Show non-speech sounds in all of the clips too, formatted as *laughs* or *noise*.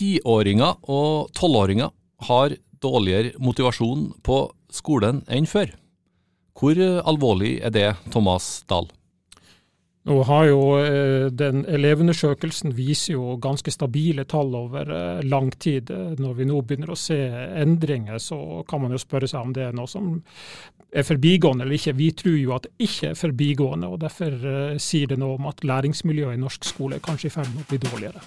Tiåringer og tolvåringer har dårligere motivasjon på skolen enn før. Hvor alvorlig er det, Thomas Dahl? Nå har jo eh, den Elevundersøkelsen viser jo ganske stabile tall over eh, lang tid. Når vi nå begynner å se endringer, så kan man jo spørre seg om det er noe som er forbigående eller ikke. Vi tror jo at det ikke er forbigående, og derfor eh, sier det noe om at læringsmiljøet i norsk skole er kanskje i ferd med å bli dårligere.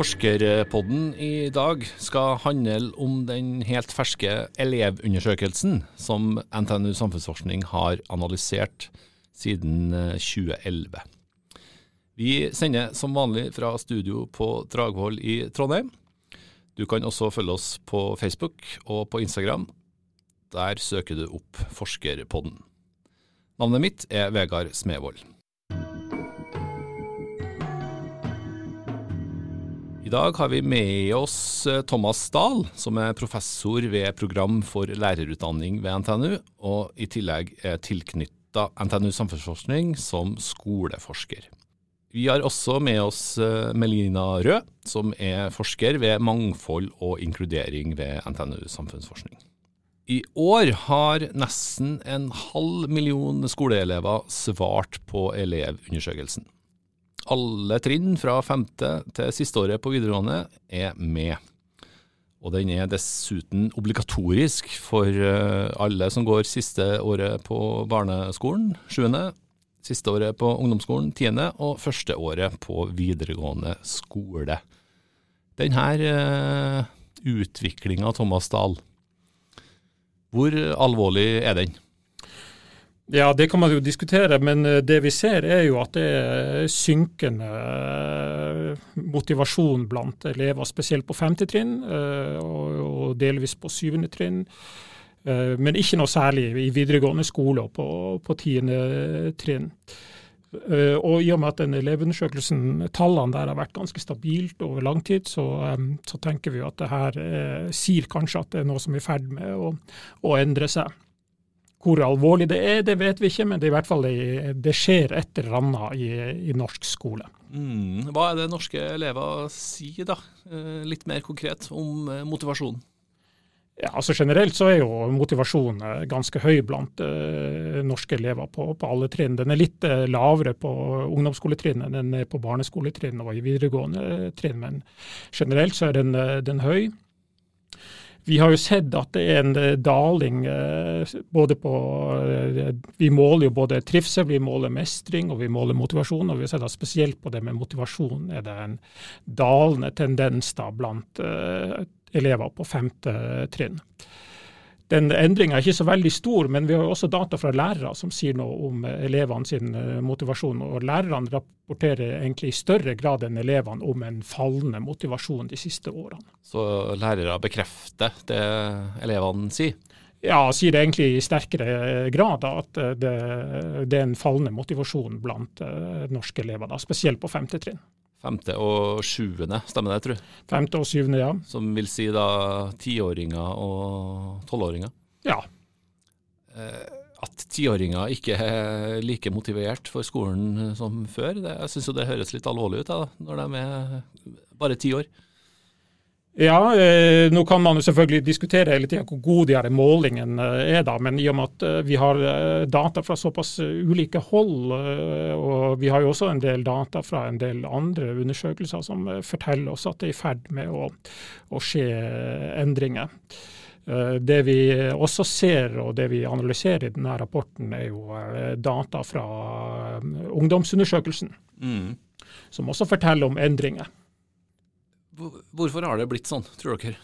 Forskerpodden i dag skal handle om den helt ferske elevundersøkelsen som NTNU Samfunnsforskning har analysert siden 2011. Eh, Vi sender som vanlig fra studio på Dragvoll i Trondheim. Du kan også følge oss på Facebook og på Instagram. Der søker du opp Forskerpodden. Navnet mitt er Vegard Smevold. I dag har vi med oss eh, Thomas Dahl, som er professor ved program for lærerutdanning ved NTNU, og i tillegg er tilknytta NTNU Samfunnsforskning som skoleforsker. Vi har også med oss eh, Melina Rød, som er forsker ved mangfold og inkludering ved NTNU Samfunnsforskning. I år har nesten en halv million skoleelever svart på Elevundersøkelsen. Alle trinn fra femte til siste året på videregående er med. Og den er dessuten obligatorisk for eh, alle som går siste året på barneskolen, sjuende, siste året på ungdomsskolen, tiende, og første året på videregående skole. Denne uh, utviklinga, Thomas Dahl, hvor alvorlig er den? Ja, det kan man jo diskutere, men eh, det vi ser er jo at det er synkende eh, motivasjon blant elever, spesielt på femte trinn eh, og delvis på syvende trinn. Men ikke noe særlig i videregående skole og på, på tiende trinn. Og i og med at den elevundersøkelsen, tallene der har vært ganske stabilt over lang tid, så, så tenker vi at det her sier kanskje at det er noe som er i ferd med å, å endre seg. Hvor alvorlig det er, det vet vi ikke, men det, i hvert fall, det skjer et eller annet i, i norsk skole. Mm. Hva er det norske elever sier, da, eh, litt mer konkret, om motivasjon. motivasjonen? Ja, altså Generelt så er jo motivasjonen eh, ganske høy blant uh, norske elever på, på, alle trinn. Den er litt uh, lavere på ungdomsskoletrinnet enn den er på barneskoletrinnet og i videregående trinn, men generelt så er den, den høy. Vi har jo sett at det er en eh, daling eh, både på eh, Vi måler jo både trivsel, vi måler mestring og vi måler motivasjon. og vi har sett at Spesielt på det med motivasjon er det en dalende tendens da blant elever på femte trinn. Den endringa er ikke så veldig stor, men vi har også data fra lærere som sier noe om elevene sin eh, motivasjon. Og lærerne rapporterer egentlig i større grad enn elevene om en fallende motivasjon de siste årene. Så lærere bekrefter det elevene sier? Ja, sier det egentlig i sterkere grad at det, det er en fallende motivasjon blant norske elever, da, spesielt på femte trinn. Femte og sjuende, stemmer det, tror jeg? Femte og syvende, ja. Som vil si da tiåringer og tolvåringer? Ja. Eh, at tiåringer ikke er like motivert for skolen som før, det, jeg syns jo det høres litt alvorlig ut da, når de er bare ti år. Ja, eh, nå kan man jo selvfølgelig diskutere hele tida hvor god de her målingene eh, er, da, men i og med at eh, vi har eh, data fra såpass ulike hold, og vi har jo også en del data fra en del andre undersøkelser som forteller oss at det er i ferd med å, å skje endringer. Det vi også ser og det vi analyserer i denne rapporten, er jo data fra ungdomsundersøkelsen, mm. som også forteller om endringer. Hvorfor har det blitt sånn, tror dere?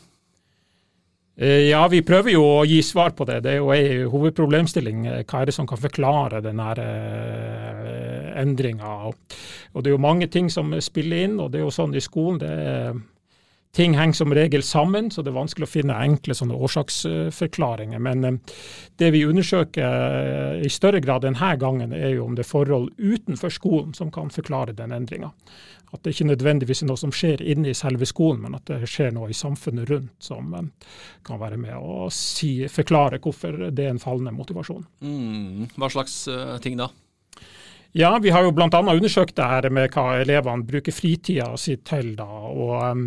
Eh, ja, vi prøver jo å gi svar på det. Det er jo en hovedproblemstilling. Eh, hva er det som kan forklare denne uh, endringa? Og det er jo mange ting som spiller inn, og det er jo sånn i skolen. det er Ting henger som regel sammen, så det er vanskelig å finne enkle sånne årsaksforklaringer. Men eh, det vi undersøker eh, i større grad denne gangen, er jo om det er forhold utenfor skolen som kan forklare den endringa. At det ikke nødvendigvis er noe som skjer inne i selve skolen, men at det skjer noe i samfunnet rundt som eh, kan være med å si, forklare hvorfor det er en fallende motivasjon. Mm. Hva slags ting da? Ja, vi har jo bl.a. undersøkt det her med hva elevene bruker fritida si til. da, og um,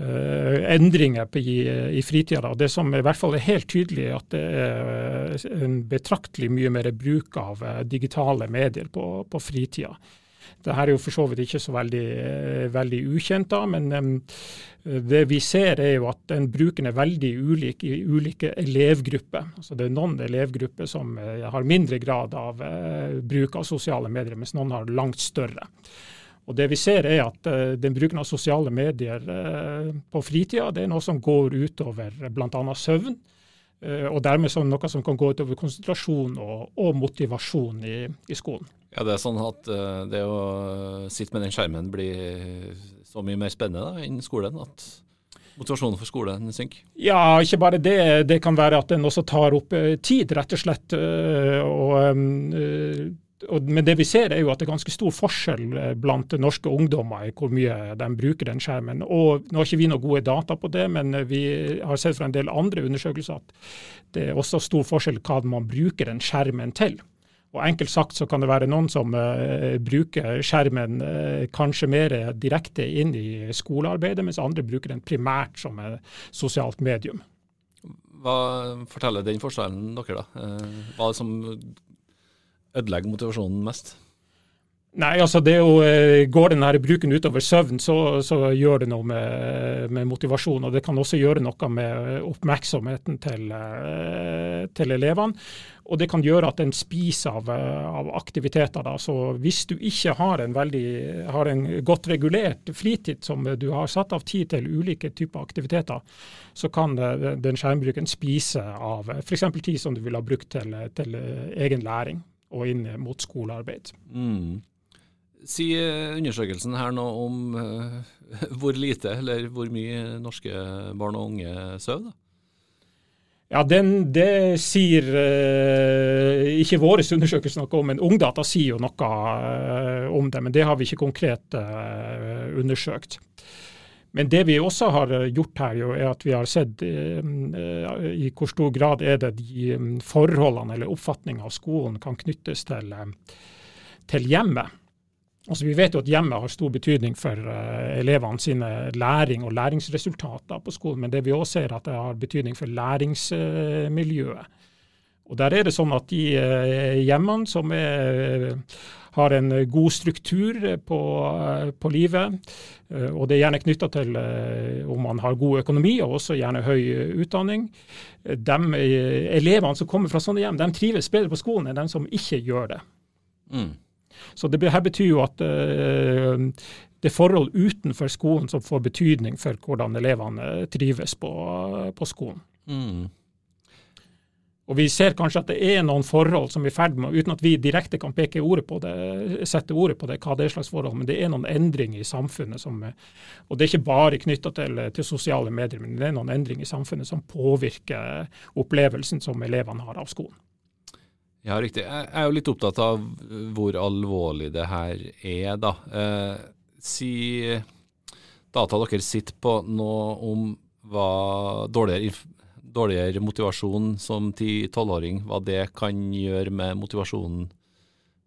uh, endringer i, i fritida. Da. Det som i hvert fall er helt tydelig, er at det er en betraktelig mye mer bruk av uh, digitale medier på, på fritida. Det her er jo for så vidt ikke så veldig, uh, veldig ukjent, da, men um, det vi ser er jo at den bruken er veldig ulik i ulike elevgrupper. Altså det er noen elevgrupper som eh, har mindre grad av uh, bruk av sosiale medier, mens noen har langt større. Og det vi ser er at uh, den bruken av sosiale medier på fritida det er noe som går utover bl.a. søvn. Og dermed som noe som kan gå utover konsentrasjon og, og motivasjon i, i, skolen. Ja, Det er sånn at det å sitte med den skjermen blir så mye mer spennende da, enn skolen? At motivasjonen for skolen synker? Ja, ikke bare det. Det kan være at den også tar opp tid, rett og slett. Og, men det vi ser er jo at det er ganske stor forskjell blant norske ungdommer i hvor mye de bruker den skjermen. Og Nå har ikke vi noen gode data på det, men vi har sett fra en del andre undersøkelser at det er også stor forskjell hva man bruker den skjermen til. Og Enkelt sagt så kan det være noen som uh, bruker skjermen uh, kanskje mer direkte inn i skolearbeidet, mens andre bruker den primært som et sosialt medium. Hva forteller den forskjellen dere, da? Uh, hva som ødelegger motivasjonen mest? Nei, altså det å jo, Går den her bruken utover søvn, så, så gjør det noe med, med, motivasjon. Og det kan også gjøre noe med oppmerksomheten til, til elevene. Og det kan gjøre at en spiser av, av aktiviteter. Da. Så hvis du ikke har en, veldig, har en godt regulert fritid som du har satt av tid til ulike typer aktiviteter, så kan den skjermbruken spise av f.eks. tid som du ville ha brukt til, til, egen læring og inn mot skolearbeid. Mm. Sier undersøkelsen her noe om uh, *laughs* hvor lite eller hvor mye norske barn og unge sover? Ja, den, Det sier uh, ikke vår undersøkelse noe om, men Ungdata sier jo noe uh, om det. Men det har vi ikke konkret undersøkt. Men det vi også har gjort her, jo, er at vi har sett i hvor stor grad er det de forholdene eller oppfatninga av skolen kan knyttes til, til hjemmet. Altså, vi vet jo at hjemmet har stor betydning for uh, elevene sine læring og læringsresultater på skolen, men det vi også ser at det har betydning for læringsmiljøet. Uh, og Der er det sånn at de uh, hjemmene som er, har en god struktur på, på livet, og det er gjerne knytta til om man har god økonomi og også gjerne høy utdanning, de elevene som kommer fra sånne hjem, de trives bedre på skolen enn de som ikke gjør det. Mm. Så det her betyr jo at det er forhold utenfor skolen som får betydning for hvordan elevene trives på, på skolen. Mm. Og Vi ser kanskje at det er noen forhold som er i ferd med, uten at vi direkte kan peke ordet på det, sette ordet på det, hva det er slags forhold, men det er noen endringer i samfunnet. som, og Det er ikke bare knytta til, til, sosiale medier, men det er noen endringer i samfunnet som påvirker opplevelsen som elevene har av skolen. Ja, riktig. Jeg er jo litt opptatt av hvor alvorlig det her er, da. Eh, si data dere sitter på nå om hva dårligere, dårligere motivasjon som 10-12-åring, hva det kan gjøre med motivasjonen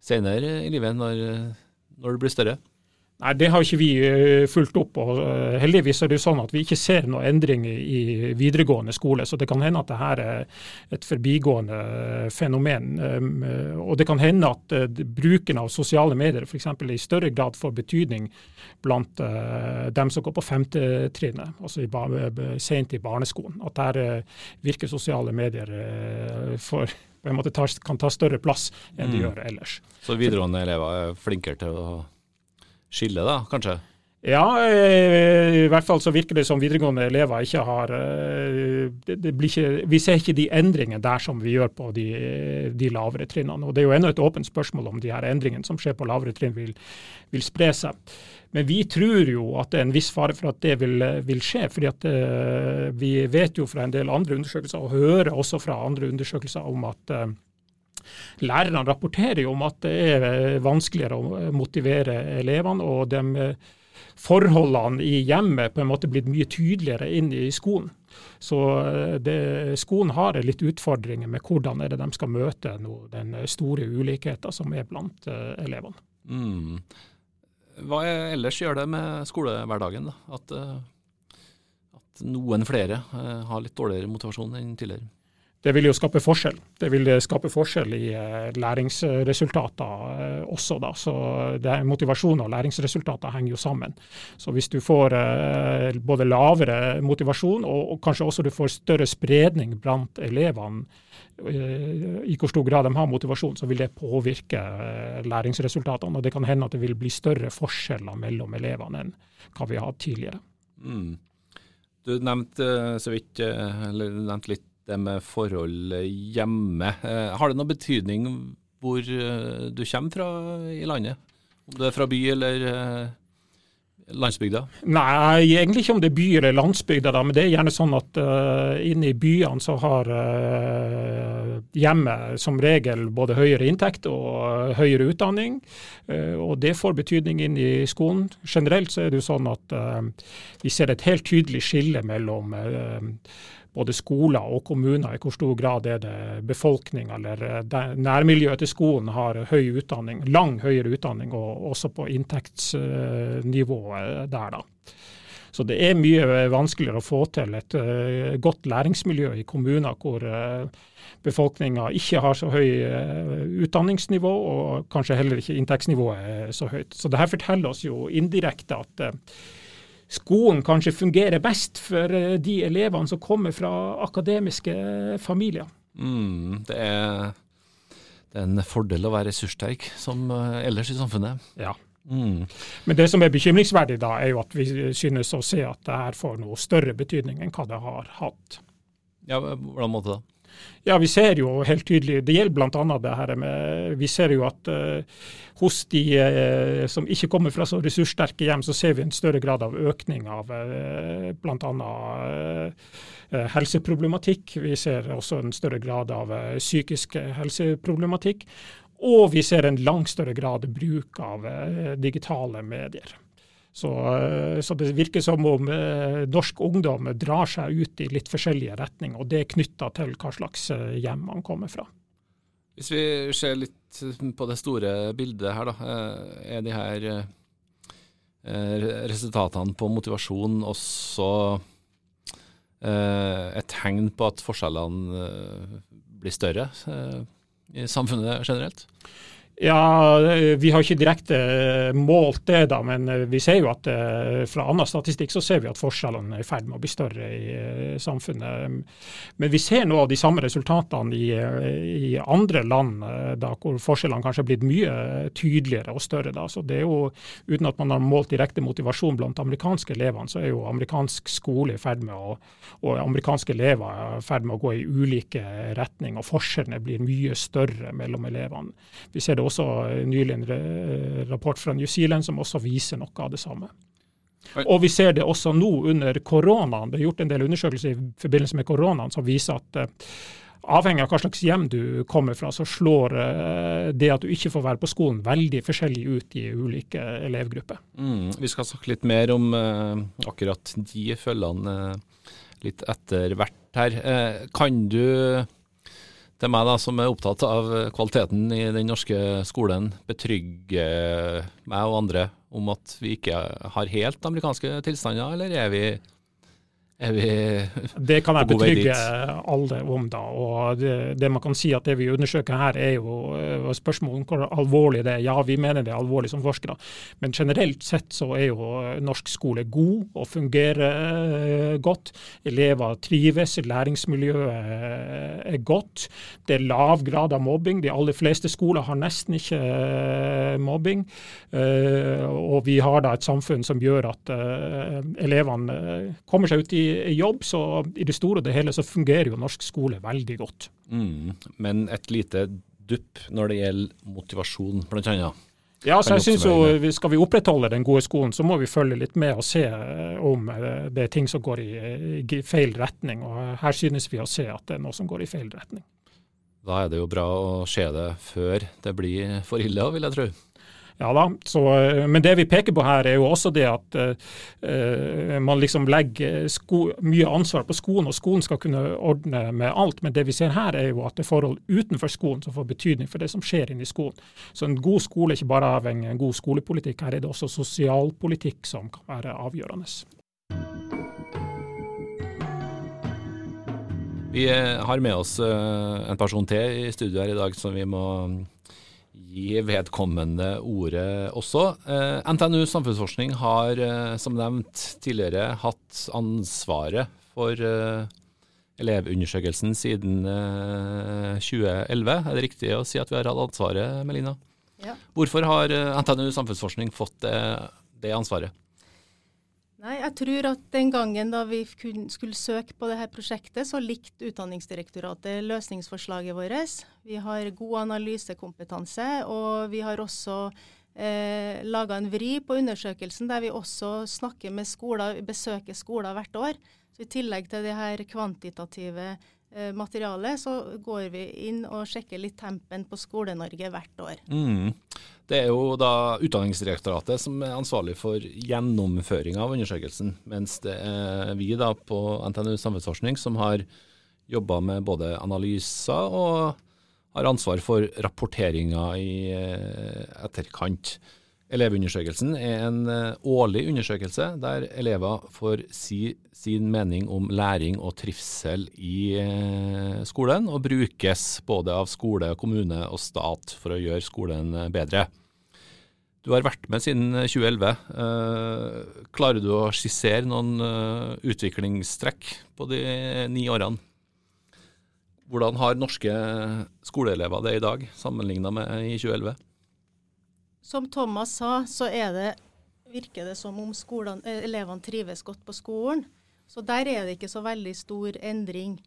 senere i livet, når, når du blir større? Nei, Det har ikke vi eh, fulgt opp. og eh, Heldigvis er det jo sånn at vi ikke ser noen endringer i videregående skole. Så det kan hende at dette er et forbigående eh, fenomen. Og det kan hende at bruken av sosiale medier f.eks. i større grad får betydning blant dem som går på femtetrinnet, altså i, sent i barneskolen. At der virker sosiale medier for på en måte kan ta større plass enn de mm. gjør ellers. Så videregående elever er flinkere til å skille, da, kanskje? Ja, i hvert fall så virker det som videregående elever ikke har det, det ikke, Vi ser ikke de endringene der som vi gjør på de, de lavere trinnene. Og Det er jo ennå et åpent spørsmål om de her endringene som skjer på lavere trinn vil, vil spre seg. Men vi tror jo at det er en viss fare for at det vil, vil skje. fordi at uh, Vi vet jo fra en del andre undersøkelser, og hører også fra andre undersøkelser, om at lærerne rapporterer jo om at det er vanskeligere å motivere elevene. og de uh, forholdene i hjemmet på en måte blitt mye tydeligere inn i skolen. Så det, skolen har litt utfordringer med hvordan er det de skal møte noe, den store ulikheten som er blant elevene. Mm. Hva ellers gjør det med skolehverdagen? da? At, uh, at noen flere uh, har litt dårligere motivasjon enn tidligere? Det vil jo skape forskjell. Det vil skape forskjell i eh, læringsresultater også. da. Så Motivasjon og læringsresultater henger jo sammen. Så Hvis du får både lavere motivasjon og, kanskje også du får større spredning blant elevene i hvor stor grad de har motivasjon, så vil det påvirke eh, læringsresultatene. Og det kan hende at det vil bli større forskjeller mellom elevene enn hva vi har hatt tidligere. Mm. Du nevnte eh, så vidt, eh, eller du nevnte litt det med forhold hjemme. Har det noen betydning hvor du kommer fra i landet? Om du er fra by eller landsbygda? Nei, egentlig ikke om det er by eller landsbygda, men det er gjerne sånn at uh, inne i byene så har uh, hjemmet som regel både høyere inntekt og uh, høyere utdanning. Uh, og det får betydning inn i skolen. Generelt så er det jo sånn at vi ser et helt tydelig skille mellom både skoler og kommuner, i hvor stor grad er det befolkning eller eh, nærmiljøet til skolen har høy utdanning, lang høyere utdanning, og også på inntektsnivået der, da. Så det er mye vanskeligere å få til et godt læringsmiljø i kommuner hvor befolkninga ikke har så høy utdanningsnivå, og kanskje heller ikke inntektsnivået er så høyt. Så det her forteller oss jo indirekte at skolen kanskje fungerer best for eh, de elevene som kommer fra akademiske familier. Mm, det, er, det, er, en fordel å være ressurssterk som eh, ellers i samfunnet. Ja. Mm. Men det som er bekymringsverdig da, er jo at vi synes å se at det her får noe større betydning enn hva det har hatt. Ja, Hvordan måte da? Ja, vi ser jo helt tydelig Det gjelder bl.a. det her med Vi ser jo at uh, hos de uh, som ikke kommer fra så ressurssterke hjem, så ser vi en større grad av økning av uh, bl.a. Uh, helseproblematikk. Vi ser også en større grad av psykisk helseproblematikk. Og vi ser en langt større grad bruk av digitale medier. Så, eh, så, det virker som om eh, norsk ungdom drar seg ut i litt forskjellige retninger, og det er knytta til hva slags eh, hjem man kommer fra. Hvis vi ser litt på det store bildet her, da. Er de her resultatene på motivasjon også et tegn på at forskjellene blir større i samfunnet generelt? Ja, Vi har ikke direkte eh, målt det, da, men eh, vi ser jo at eh, fra annen statistikk så ser vi at forskjellene er i ferd med å bli større i samfunnet. Men vi ser noe av de samme resultatene i, i andre land, da, hvor forskjellene kanskje har blitt mye tydeligere og større. Da. Så det er jo, Uten at man har målt direkte motivasjon blant amerikanske elevene, så er jo amerikansk skole i ferd med å, og amerikanske elever i ferd med å gå i ulike retninger. og Forskjellene blir mye større mellom elevene. Vi ser det også nylig en rapport fra New Zealand som også viser noe av det samme. Og vi ser det også nå under koronaen. Det er gjort en del undersøkelser i forbindelse med koronaen som viser at uh, avhengig av hva slags hjem du kommer fra, så slår uh, det at du ikke får være på skolen veldig forskjellig ut i ulike elevgrupper. Mm, vi skal snakke litt mer om akkurat de følgene litt etter hvert her. kan du til meg da, som er opptatt av kvaliteten i den norske skolen, betrygge meg og andre om at vi ikke har helt amerikanske tilstander, eller er vi, Er vi det kan jeg betrygge alle om. da, og det, det, man kan si at det vi undersøker her, er jo spørsmålet om hvor alvorlig det er. Ja, vi mener det er alvorlig som forskere, men generelt sett så er jo norsk skole god og fungerer uh, godt. Elever trives, læringsmiljøet er godt. Det er lav grad av mobbing. De aller fleste skoler har nesten ikke mobbing. og vi har da et samfunn som gjør at elevene kommer seg ut i jobb, så i det store og det hele så fungerer jo norsk skole veldig godt. Mm, men et lite dupp når det gjelder motivasjon, blant annet? Ja, så jeg synes jo Skal vi opprettholde den gode skolen, så må vi følge litt med og se eh, om eh, det er ting som går i, i feil retning. og Her synes vi å se at det er noe som går i feil retning. Da er det jo bra å se det før det blir for ille, vil jeg tro. Ja da, så, eh, Men det vi peker på her, er jo også det at uh, man liksom legger sko, mye ansvar på skolen, og skolen skal kunne ordne med alt. Men det vi ser her, er jo at det er forhold utenfor skolen som får betydning for det som skjer inne i skolen. Så en god skole er ikke bare avhengig av en god skolepolitikk, her er det også sosialpolitikk som kan være avgjørende. Vi har med oss en person til i studio her i dag som vi må gi vedkommende ordet også. Eh, NTNU samfunnsforskning har eh, som nevnt tidligere hatt ansvaret for eh, elevundersøkelsen siden 2011. Er det riktig å si at vi har hatt ansvaret, Melina? Ja. Hvorfor har NTNU samfunnsforskning fått det, det ansvaret? Nei, jeg tror at den gangen da vi skulle søke på dette prosjektet, så likte Utdanningsdirektoratet løsningsforslaget vårt. Vi har god analysekompetanse, og vi har også eh, laga en vri på undersøkelsen der vi også snakker med skoler, besøker skoler hvert år. Så I tillegg til det her kvantitative eh, materialet, så går vi inn og sjekker litt tempen på Skole-Norge hvert år. Mm. Det er jo da Utdanningsdirektoratet som er ansvarlig for gjennomføring av undersøkelsen, mens det er vi da på NTNU samfunnsforskning som har jobba med både analyser og har ansvar for rapporteringa i eh, etterkant. Elevundersøkelsen er en eh, årlig undersøkelse der elever får si sin mening om læring og trivsel i eh, skolen, og brukes både av skole, kommune og stat for å gjøre skolen eh, bedre. Du har vært med siden 2011. Klarer du å skissere noen utviklingstrekk på de ni årene? Hvordan har norske skoleelever det i dag, sammenlignet med i 2011? Som Thomas sa, så det, virker det som om skolen, eh, elevene trives godt på skolen. Så der er det ikke så veldig stor endring.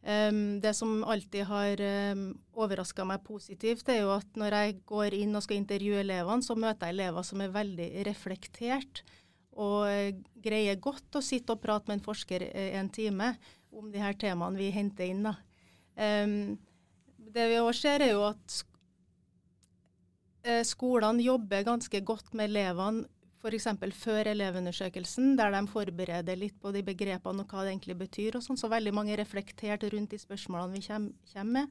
Um, det som alltid har um, overraska meg positivt, er jo at når jeg går inn og skal intervjue elevene, så møter jeg elever som er veldig reflektert og uh, greier godt å sitte og prate med en forsker uh, en time om de her temaene vi henter inn. Um, det vi også ser, er jo at Eh, skolene jobber ganske godt med elevene f.eks. før elevundersøkelsen, der de forbereder litt på de begrepene og hva det egentlig betyr. og sånn, Så veldig mange reflekterte rundt de spørsmålene vi kommer, med.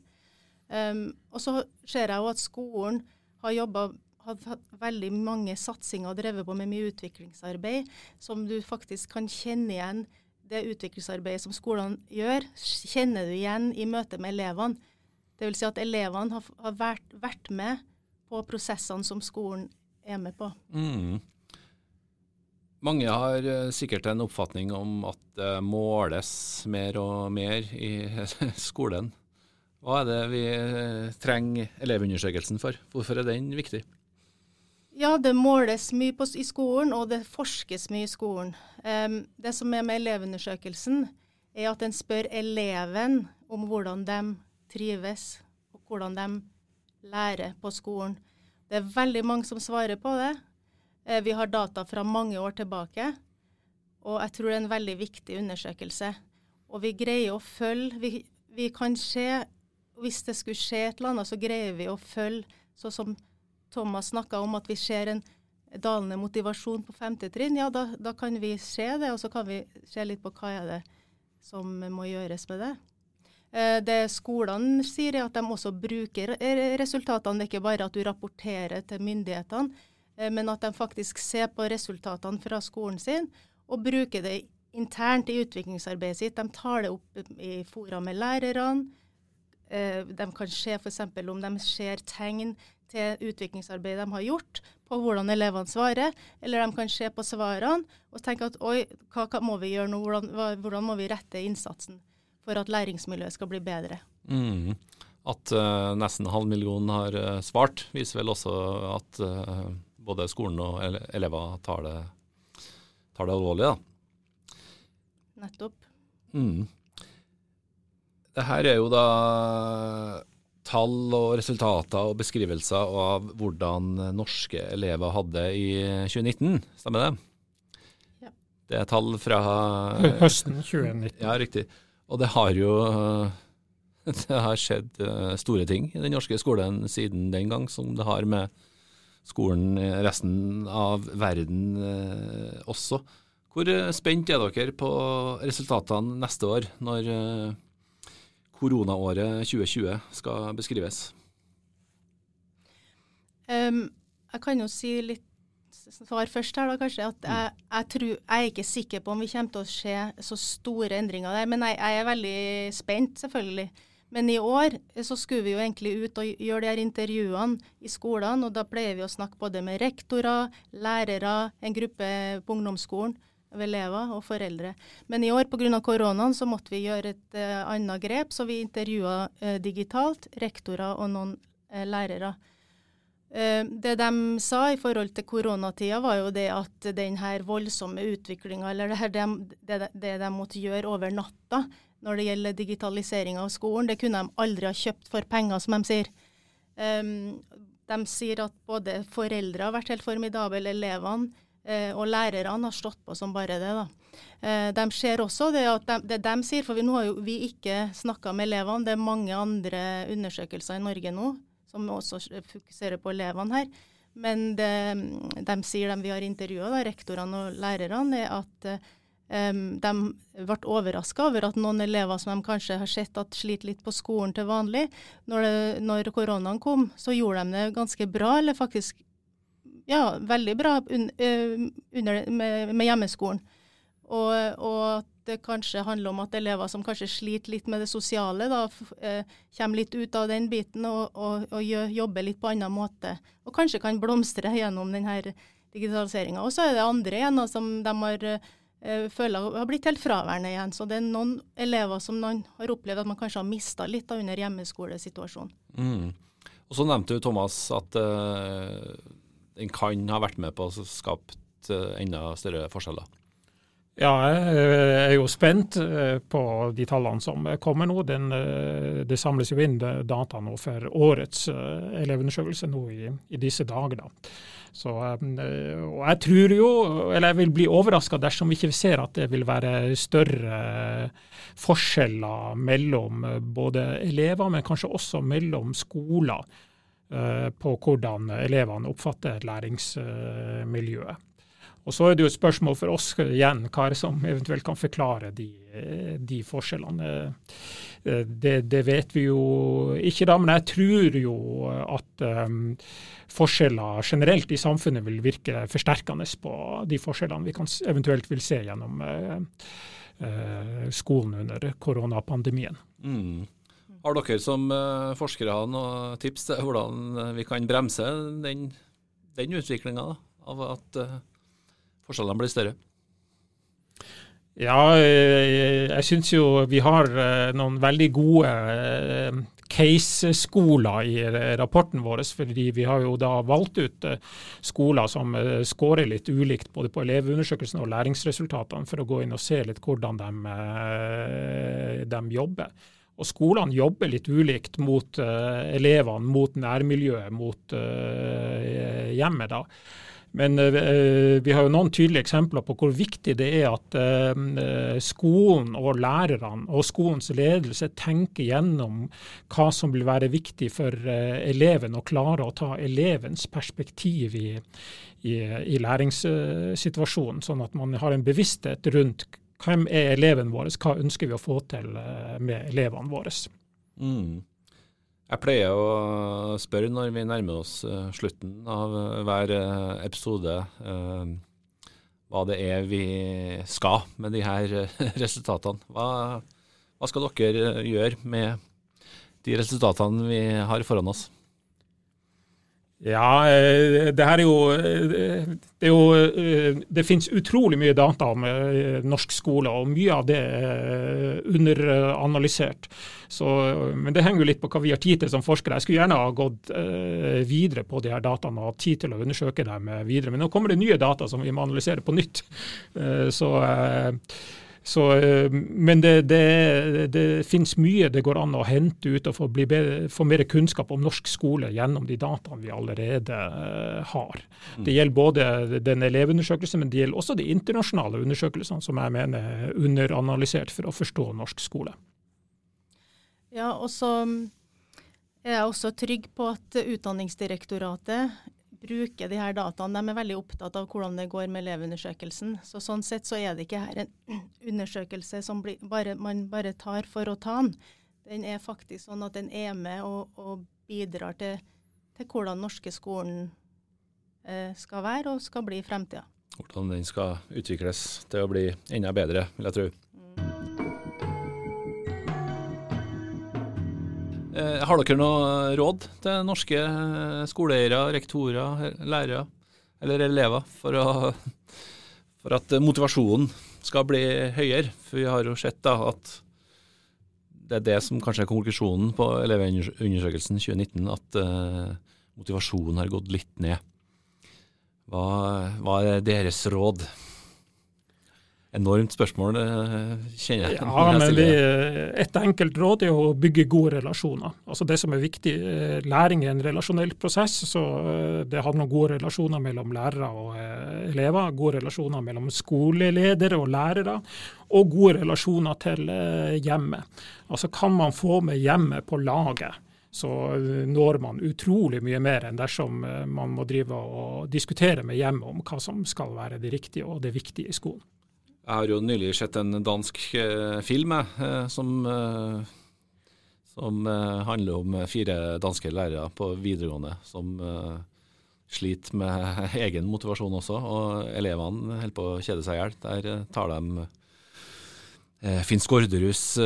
Um, og så ser jeg jo at skolen har jobba hatt veldig mange satsinger og drevet på med mye utviklingsarbeid, som du faktisk kan kjenne igjen det utviklingsarbeidet som skolene gjør, kjenner du igjen i møte med elevene. Dvs. Si at elevene har, har vært, vært, med på prosessene som skolen er med på. Mm. Mange har uh, sikkert en oppfatning om at det måles mer og mer i *laughs* skolen. Hva er det vi uh, trenger elevundersøkelsen for? Hvorfor er den viktig? Ja, det måles mye på, i skolen, og det forskes mye i skolen. Um, det som er med elevundersøkelsen, er at en spør eleven om hvordan de trives, og hvordan de lærer på skolen. Det er veldig mange som svarer på det. Eh, vi har data fra mange år tilbake, og jeg tror det er en veldig viktig undersøkelse. Og vi greier å følge vi, vi, kan se, Hvis det skulle skje et eller annet, så greier vi å følge, sånn som Thomas snakka om, at vi ser en dalende motivasjon på femte trinn. Ja, da, da kan vi se det, og så kan vi se litt på hva er det som må gjøres med det. Eh, det skolene sier, er at de også bruker resultatene. Det er ikke bare at du rapporterer til myndighetene, eh, men at de faktisk ser på resultatene fra skolen sin og bruker det internt i utviklingsarbeidet sitt. De tar det opp i fora med lærerne. Eh, de kan se f.eks. om de ser tegn til utviklingsarbeidet de har gjort, på hvordan elevene svarer. Eller de kan se på svarene og tenke at oi, hva, hva må vi gjøre nå? Hvordan, hvordan, må vi rette innsatsen for at læringsmiljøet skal bli bedre? Mm. At uh, nesten en halv million har uh, svart, viser vel også at uh, både skolen og ele elever tar det, tar det alvorlig. da. Nettopp. Mm. Det her er jo da tall og resultater og beskrivelser av hvordan norske elever hadde i 2019, stemmer det? Ja. Det er tall fra Høsten 2019. Ja, riktig. Og det har jo *laughs* det har skjedd eh, store ting i den norske skolen siden den gang, som det har med skolen i resten av verden eh, også. Hvor eh, spent er dere på resultatene neste år, når koronaåret 2020 skal beskrives? Um, jeg kan jo si litt svar først her, da, kanskje. At jeg, jeg, tror, jeg, er ikke sikker på om vi kommer til å se så store endringer der. Men jeg, jeg er veldig spent, selvfølgelig. Men i år så skulle vi jo egentlig ut og gjøre de her intervjuene i skolene. Og da pleier vi å snakke både med rektorer, lærere, en gruppe på ungdomsskolen, elever og foreldre. Men i år pga. koronaen så måtte vi gjøre et uh, annet grep, så vi intervjua uh, digitalt rektorer og noen uh, lærere. Det de sa i forhold til koronatida, var jo det at den her voldsomme utviklinga, eller det, her, det, det, de måtte gjøre over natta, når det gjelder digitalisering av skolen. Det kunne de aldri ha kjøpt for penger, som de sier. De sier at både foreldre har vært helt formidable, elevene uh, og lærerne har stått på som bare det. da. Uh, de ser også det at de, det de sier, for nå har jo vi ikke snakka med elevene, det er mange andre undersøkelser i Norge nå som også fokuserer på elevene her. Men det de sier, de vi har intervjua, rektorene og lærerne, er at Um, de ble overraska over at noen elever som de kanskje har sett at sliter litt på skolen til vanlig, når, det, når koronaen kom, så gjorde de det ganske bra, eller faktisk ja, veldig bra un, uh, under, med, med, hjemmeskolen. Og, og, det kanskje handler om at elever som kanskje sliter litt med det sosiale, da, eh, kommer litt ut av den biten og, og, og jobber litt på annen måte. Og kanskje kan blomstre gjennom denne digitaliseringa. Og så er det andre igjen da, som de har Eh, føler har blitt helt fraværende igjen. Så det er noen elever som noen har opplevd at man kanskje har mista litt under hjemmeskolesituasjonen. Mm. Og Så nevnte du Thomas at eh, en kan ha vært med på å skape uh, enda større forskjeller. Ja, jeg er jo spent på de tallene som kommer nå. Den, det samles jo inn data nå for årets elevundersøkelse nå i, i disse dager. da. Så, eh, og jeg tror jo, eller jeg vil bli overraska dersom vi ikke ser at det vil være større forskjeller mellom eh, både elever, men kanskje også mellom skoler eh, på hvordan elevene oppfatter læringsmiljøet. Og Så er det jo et spørsmål for oss igjen, hva er det som eventuelt kan forklare de, de forskjellene. Det, det, vet vi jo ikke da, men jeg tror jo at um, forskjeller generelt i samfunnet vil virke forsterkende på de forskjellene vi kan eventuelt vil se gjennom skolen under koronapandemien. Mm. Har dere som forskere noen tips til hvordan vi kan bremse den, den utviklinga av at forskjellene blir større? Ja, eh, jeg syns jo vi har eh, noen veldig gode eh, case-skoler i rapporten vår. fordi vi har jo da valgt ut skoler som scorer litt ulikt både på elevundersøkelsen og læringsresultatene, for å gå inn og se litt hvordan de, de jobber. Og skolene jobber litt ulikt mot elevene, mot nærmiljøet, mot hjemmet. da. Men uh, vi har jo noen tydelige eksempler på hvor viktig det er at uh, skolen og lærerne og skolens ledelse tenker gjennom hva som vil være viktig for uh, eleven, og klare å ta elevens perspektiv i, i, i læringssituasjonen. Sånn at man har en bevissthet rundt hvem er eleven vår, hva ønsker vi å få til med elevene våre. Mm. Jeg pleier å spørre når vi nærmer oss uh, slutten av uh, hver uh, episode, hva det er vi skal med de her *laughs* resultatene. Hva, hva skal dere gjøre med de resultatene vi har foran oss? Ja, eh, det her er jo eh, Det, er jo, eh, det finnes utrolig mye data om norsk skole, og mye av det er underanalysert. Så, men det henger jo litt på hva vi har tid til som forskere. Jeg skulle gjerne ha gått videre på de her dataene og hatt tid til å undersøke dem videre. Men nå kommer det nye data som vi må analysere på nytt. Så så, eh, men det, det, det, finnes mye det går an å hente ut og få, bedre, få, mer kunnskap om norsk skole gjennom de dataene vi allerede uh, har. Mm. Det gjelder både den elevundersøkelsen, men det gjelder også de internasjonale undersøkelsene som jeg mener er underanalysert for å forstå norsk skole. Ja, og så er jeg også trygg på at Utdanningsdirektoratet bruker de her dataene. De er veldig opptatt av hvordan det går med elevundersøkelsen. Så Sånn sett så er det ikke her en *clears throat* undersøkelse som blir, bare, man bare tar for å ta den. Den er faktisk sånn at den er med og, og bidrar til, til, hvordan norske skolen eh, skal være og skal bli i fremtida. Hvordan den skal utvikles til å bli enda bedre, vil jeg tro. Har dere noe råd til norske eh, skoleeiere, rektorer, lærere eller elever for, å, for, at motivasjonen skal bli høyere? For vi har jo sett da at det er det som kanskje er konklusjonen på elevundersøkelsen 2019, at uh, motivasjonen har gått litt ned. Hva, hva er deres råd? Enormt spørsmål, kjenner jeg. Ja, men vi, Et enkelt råd er å bygge gode relasjoner. Altså Det som er viktig, eh, Læring er en relasjonell prosess. så eh, Det handler om gode relasjoner mellom lærere og eh, elever. Gode relasjoner mellom skoleledere og lærere. Og gode relasjoner til hjemmet. Altså Kan man få med hjemmet på laget, så når man utrolig mye mer enn dersom man må drive og diskutere med hjemmet om hva som skal være det riktige og det viktige i skolen. Jeg har jo nylig sett en dansk eh, film eh, som, eh, som handler om fire danske lærere på videregående som sliter med *laughs* egen motivasjon også. Og elevene holder på å kjede seg i hjel. Der tar de Finn Skårderuds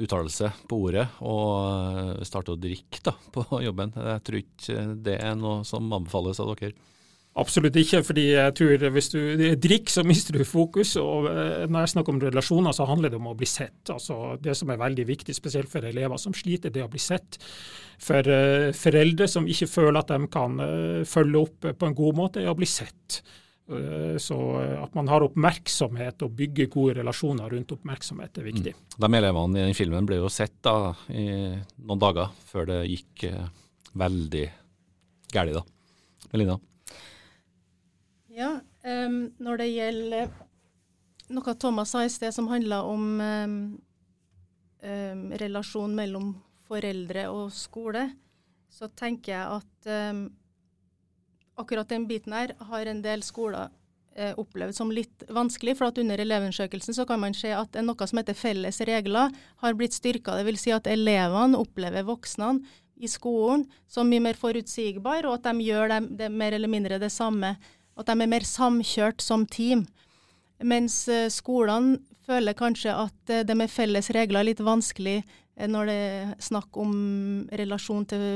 uttalelse på ordet og starter å drikke da, på jobben. Jeg tror ikke det er noe som anbefales av dere. Absolutt ikke, fordi jeg tror hvis du drikker, så *laughs* mister du fokus. og eh, Når jeg snakker om relasjoner, så handler det om å bli sett. Altså Det som er veldig viktig, spesielt for elever som sliter, det å bli sett. For uh, foreldre som ikke føler at de kan uh, følge opp på en god måte, er å bli sett. Uh, så at man har oppmerksomhet og bygger gode relasjoner rundt oppmerksomhet, er viktig. Mm. De elevene i den filmen ble jo sett da i noen dager før det gikk veldig galt, da. Melina? Ja, um, når det gjelder noe Thomas sa i sted som handla om um, um, relasjon mellom foreldre og skole, så tenker jeg at akkurat den biten her har en del skoler eh, opplevd som litt vanskelig. For at under elevundersøkelsen kan man se at noe som heter felles regler har blitt styrka. Dvs. Si at elevene opplever voksne i skolen som mye mer forutsigbare, og at de gjør det, det mer eller mindre det samme at de er mer samkjørt som team. Mens uh, skolene føler kanskje at uh, det med felles regler er litt vanskelig uh, når det er snakk om relasjon til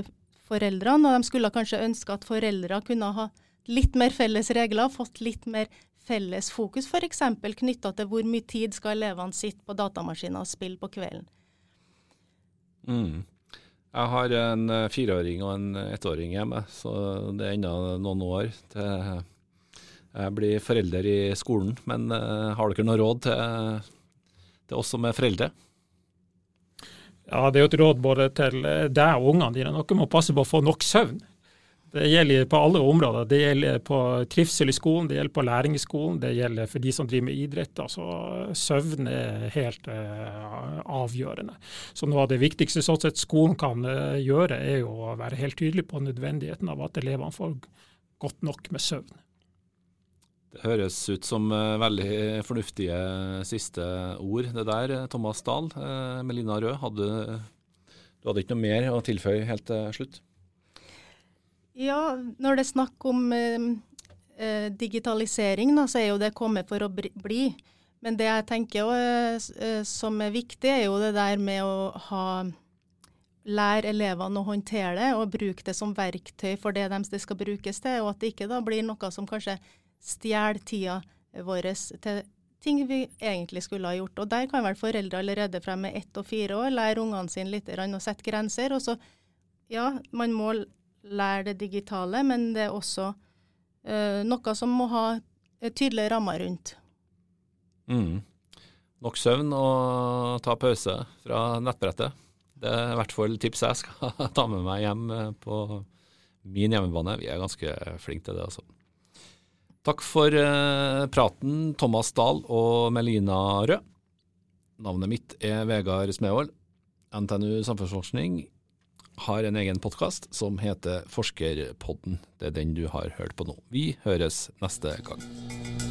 foreldrene. Og de skulle kanskje ønske at foreldre kunne ha litt mer felles regler, fått litt mer felles fokus, f.eks. knytta til hvor mye tid skal elevene sitte på datamaskiner og spille på kvelden. Mm. Jeg har en fireåring og en ettåring hjemme, så det er ennå noen år til jeg blir forelder i skolen, men uh, har dere noe råd til, til oss som er foreldre? Ja, Det er jo et råd både til deg og ungene dine. Dere må passe på å få nok søvn. Det gjelder på alle områder. Det gjelder på trivsel i skolen, det gjelder på læring i skolen, det gjelder for de som driver med idrett. Altså, søvn er helt uh, avgjørende. Så Noe av det viktigste sånn sett skolen kan uh, gjøre, er jo å være helt tydelig på nødvendigheten av at elevene får godt nok med søvn. Det høres ut som uh, veldig fornuftige siste ord, det der. Thomas Dahl, uh, Melina Rød, hadde, du hadde ikke noe mer å tilføye helt til slutt? Ja, når det er snakk om uh, eh, digitalisering, da, så er jo det kommet for å bli. Men det jeg tenker også, eh, som er viktig, er jo det der med å ha lære elevene å håndtere det og bruke det som verktøy for det de skal brukes til, og at det ikke da blir noe som kanskje stjeler tida vår til ting vi egentlig skulle ha gjort. Og Der kan vel foreldre allerede fra med ett og fire år lære ungene sine litt å sette grenser. Og så, ja, man må lære det digitale, men det er også øh, noe som må ha tydelige rammer rundt. Mm. Nok søvn og ta pause fra nettbrettet. Det er i hvert fall tips jeg skal *laughs* ta med meg hjem eh, på min hjemmebane. Vi er ganske flinke til det, altså. Takk for eh, praten, Thomas Dahl og Melina Rød. Navnet mitt er Vegard Smevold. NTNU Samfunnsforskning har en egen podkast som heter Forskerpodden. Det er den du har hørt på nå. Vi høres neste gang.